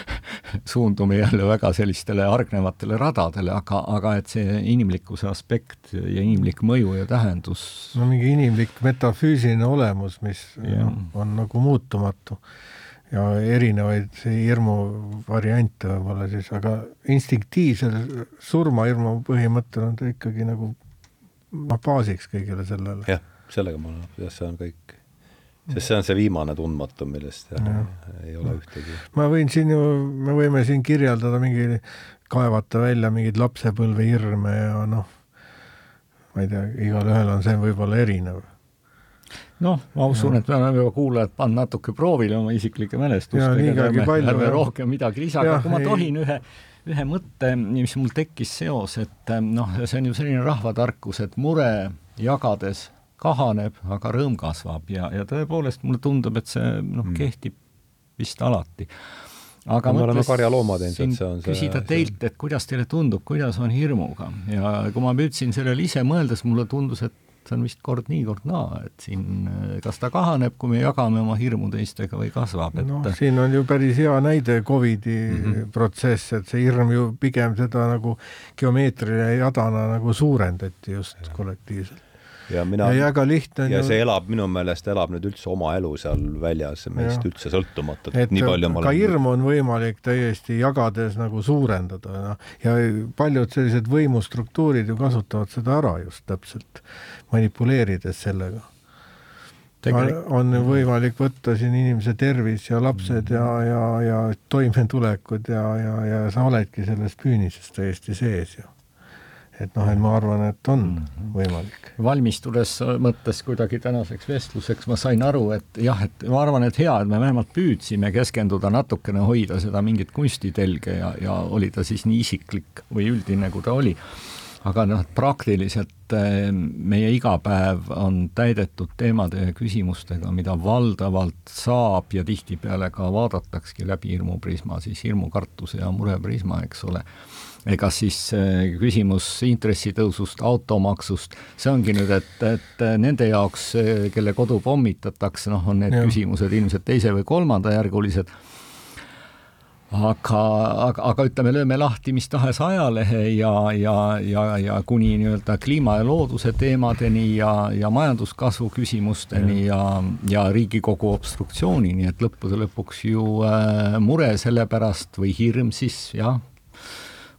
[laughs] suundume jälle väga sellistele hargnevatele radadele, aga, aga et see inimlikkuse aspekt ja inimlik mõju ja tähendus no mingi inimlik metafüüsiline olemus, mis ja. on nagu muutumatu ja erinevaid hirmu variante võib-olla siis, aga instinktiivsel surmahirmu põhimõttel on ta ikkagi nagu baasiks kõigele sellele. jah, sellega ma olen, jah, see on kõik sest see on see viimane tundmatu, millest jah, ja. ei ole ühtegi. ma võin siin ju, me võime siin kirjeldada mingi, kaevata välja mingeid lapsepõlvehirme ja noh, ma ei tea, igalühel on see võib-olla erinev. noh, ma usun, et me oleme juba kuulajad pannud natuke proovile oma isiklikke mälestustega, ärme, rohkem midagi lisada, kui ma tohin ühe ühe mõtte, mis mul tekkis seos, et noh, see on ju selline rahvatarkus, et mure jagades kahaneb, aga rõõm kasvab ja, ja tõepoolest mulle tundub, et see noh mm., kehtib vist alati. aga me oleme karjaloomad ilmselt, see on see küsida teilt, et kuidas teile tundub, kuidas on hirmuga ja kui ma püüdsin sellele ise mõeldes, mulle tundus, et see on vist kord nii, kord naa, et siin kas ta kahaneb, kui me jagame oma hirmu teistega või kasvab, et noh, siin on ju päris hea näide Covidi mm -hmm. protsess, et see hirm ju pigem seda nagu geomeetrilise jadana nagu suurendati just kollektiivselt ja mina ja väga lihtne ja see elab, minu meelest elab nüüd üldse oma elu seal väljas, meist ja. üldse sõltumatult, et nii palju ma ka olen... hirmu on võimalik täiesti jagades nagu suurendada, noh, ja paljud sellised võimustruktuurid ju kasutavad seda ära just täpselt, manipuleerides sellega. on võimalik võtta siin inimese tervis ja lapsed ja, ja, ja toimetulekud ja, ja, ja sa oledki selles püünises täiesti sees ju et noh, et ma arvan, et on mhm. võimalik. valmistudes mõttes kuidagi tänaseks vestluseks ma sain aru, et jah, et ma arvan, et hea, et me vähemalt püüdsime keskenduda natukene, hoida seda mingit kunstitelge ja, ja oli ta siis nii isiklik või üldine, kui ta oli. aga noh, praktiliselt eh, meie igapäev on täidetud teemade ja küsimustega, mida valdavalt saab ja tihtipeale ka vaadatakski läbi hirmuprisma, siis hirmukartuse ja mureprisma, eks ole ega siis äh, küsimus intressitõusust, automaksust, see ongi nüüd, et, et äh, nende jaoks, äh, kelle kodu pommitatakse, noh, on need ja. küsimused ilmselt teise või kolmandajärgulised aga, aga, aga ütleme, lööme lahti mis tahes ajalehe ja, ja, ja, ja kuni nii-öelda kliima ja looduse teemadeni ja, ja majanduskasvu küsimusteni ja, ja Riigikogu obstruktsioonini, et lõppude lõpuks ju äh, mure selle pärast või hirm siis jah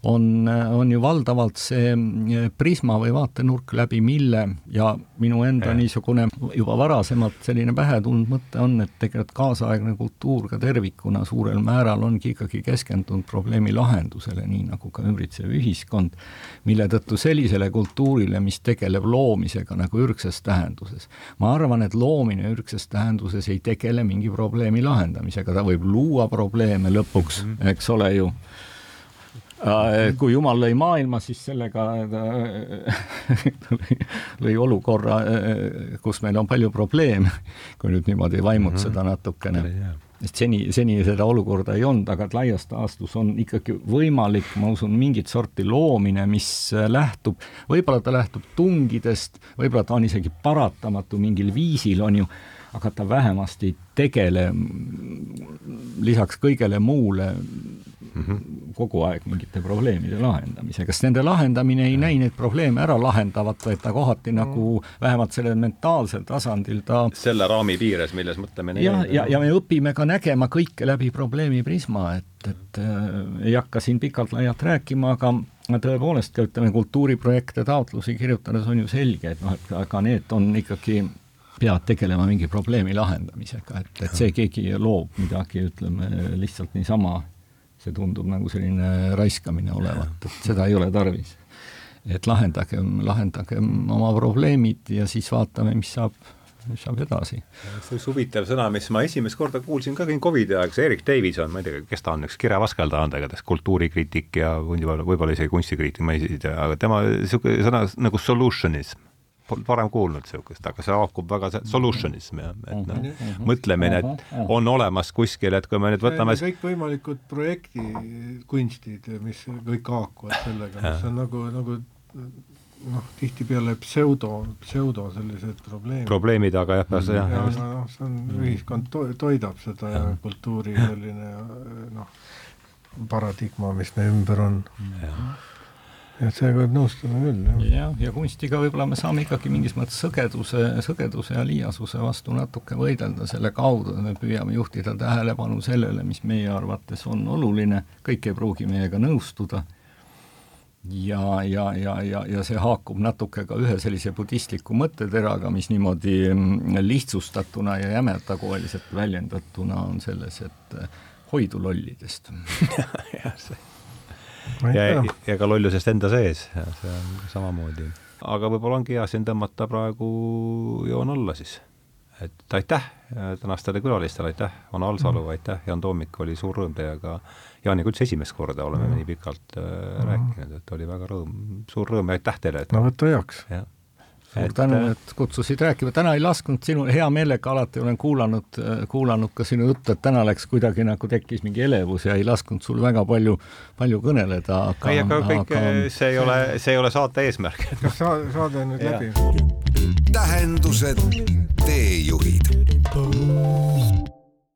on, on ju valdavalt see eh, prisma või vaatenurk, läbi mille ja minu enda ja. niisugune juba varasemalt selline pähe tulnud mõte on, et tegelikult kaasaegne kultuur ka tervikuna suurel määral ongi ikkagi keskendunud probleemi lahendusele, nii nagu ka ümbritsev ühiskond, mille tõttu sellisele kultuurile, mis tegeleb loomisega nagu ürgses tähenduses. ma arvan, et loomine ürgses tähenduses ei tegele mingi probleemi lahendamisega, ta võib luua probleeme lõpuks, mhm. eks ole ju kui Jumal lõi maailma, siis sellega [laughs] lõi olukorra, äh, kus meil on palju probleeme, kui nüüd niimoodi vaimutseda -hmm. natukene. sest seni, seni seda olukorda ei olnud, aga et laias taastus on ikkagi võimalik, ma usun, mingit sorti loomine, mis äh, lähtub, võib-olla ta lähtub tungidest, võib-olla ta on isegi paratamatu mingil viisil, on ju, aga ta vähemasti ei tegele lisaks kõigele muule mm -hmm. kogu aeg mingite probleemide lahendamisega, sest nende lahendamine ei näi neid probleeme ära lahendavat, vaid ta kohati mm. nagu vähemalt sellel mentaalsel tasandil ta selle raami piires, milles mõtleme ja, ja, ja me õpime ka nägema kõike läbi probleemi prisma, et, et äh, ei hakka siin pikalt-laialt rääkima, aga tõepoolest ka ütleme, kultuuriprojekte, taotlusi kirjutades on ju selge, et noh, et aga need on ikkagi pead tegelema mingi probleemi lahendamisega, et, et see keegi loob midagi, ütleme, lihtsalt niisama see tundub nagu selline raiskamine olevat, et seda ei ole tarvis. et lahendagem, lahendagem oma probleemid ja siis vaatame, mis saab, mis saab edasi. see üks huvitav sõna, mis ma esimest korda kuulsin ka Covidi aeg, see Erik Davison, ma ei tea, kes ta on, üks kirjavaskeldaja on ta igatahes, kultuurikriitik ja võib-olla isegi kunstikriitik, ma ei tea, aga tema niisugune sõna nagu solutionism polnud varem kuulnud niisugust, aga see haakub väga solutionism ja et noh, mhm, mhm. mõtlemine, et on olemas kuskil, et kui me nüüd võtame kõikvõimalikud projektikunstid, mis kõik haakuvad sellega, mis on nagu, nagu noh, tihtipeale pseudo, pseudo sellised probleemid. probleemid, aga jah, jah. ja, ja noh, see on, ühiskond to-, toidab seda ja kultuuri selline noh, paradigma, mis meie ümber on et sellega võib nõustuda küll, jah. jah, ja kunstiga võib-olla me saame ikkagi mingis mõttes sõgeduse, sõgeduse ja liiasuse vastu natuke võidelda. Selle kaudu, et me püüame juhtida tähelepanu sellele, mis meie arvates on oluline, kõik ei pruugi meiega nõustuda, ja, ja, ja, ja, ja see haakub natuke ka ühe sellise budistliku mõtteteraga, mis niimoodi mm, lihtsustatuna ja jämetakoeliselt väljendatuna on selles, et hoidu lollidest. [laughs] Jah, see ja, ja ka lollusest enda sees, see on samamoodi. aga võib-olla ongi hea siin tõmmata praegu joon alla siis. et aitäh tänastele külalistele, aitäh, Vana Alsalu mm, -hmm. aitäh, Jaan Toomik, oli suur rõõm teiega, Jaaniga üldse esimest korda oleme mm -hmm. nii pikalt äh, mm -hmm. rääkinud, et oli väga rõõm, suur rõõm ja aitäh teile. no võta heaks suur et, tänu, äh, et kutsusid rääkima, täna ei lasknud sinu, hea meelega alati olen kuulanud, äh, kuulanud ka sinu juttu, et täna läks kuidagi nagu tekkis mingi elevus ja ei lasknud sul väga palju, palju kõneleda, aga ei, aga kõik aga..., äh, see ei ole, see ei ole saate eesmärk [laughs] Sa, saade on nüüd ja. läbi. tähendused, teejuhid